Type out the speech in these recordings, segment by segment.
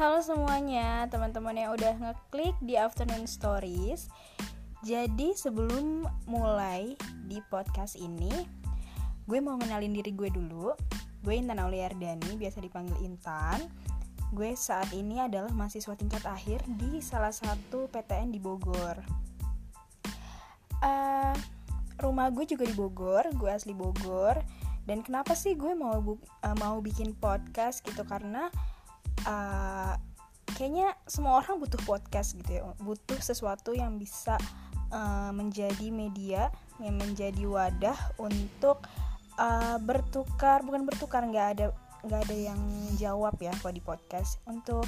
Halo semuanya, teman-teman yang udah ngeklik di Afternoon Stories. Jadi sebelum mulai di podcast ini, gue mau kenalin diri gue dulu. Gue Intan Auliardani, biasa dipanggil Intan. Gue saat ini adalah mahasiswa tingkat akhir di salah satu PTN di Bogor. Uh, rumah gue juga di Bogor, gue asli Bogor. Dan kenapa sih gue mau uh, mau bikin podcast gitu karena uh, kayaknya semua orang butuh podcast gitu ya. Butuh sesuatu yang bisa uh, menjadi media yang menjadi wadah untuk uh, bertukar bukan bertukar nggak ada nggak ada yang jawab ya kalau di podcast. Untuk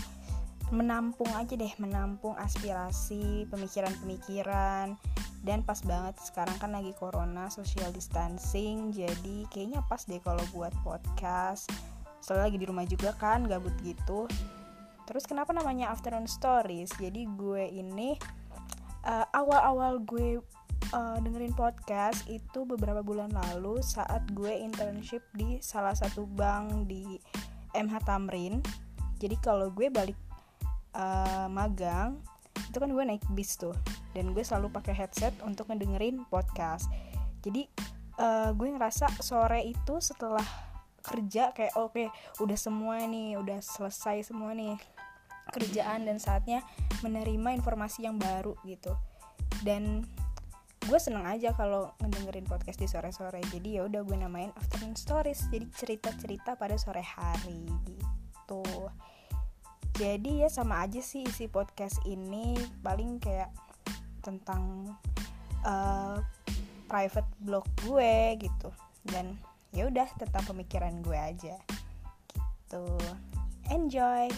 menampung aja deh menampung aspirasi pemikiran-pemikiran. Dan pas banget sekarang kan lagi corona social distancing jadi kayaknya pas deh kalau buat podcast soalnya lagi di rumah juga kan gabut gitu. Terus kenapa namanya afternoon stories? Jadi gue ini uh, awal-awal gue uh, dengerin podcast itu beberapa bulan lalu saat gue internship di salah satu bank di MH Tamrin. Jadi kalau gue balik uh, magang itu kan gue naik bis tuh. Dan gue selalu pakai headset untuk ngedengerin podcast. Jadi uh, gue ngerasa sore itu setelah kerja kayak oke okay, udah semua nih udah selesai semua nih kerjaan dan saatnya menerima informasi yang baru gitu. Dan gue seneng aja kalau ngedengerin podcast di sore-sore. Jadi ya udah gue namain afternoon stories jadi cerita-cerita pada sore hari gitu. Jadi ya sama aja sih isi podcast ini paling kayak tentang uh, private blog gue gitu. Dan ya udah tentang pemikiran gue aja. Gitu. Enjoy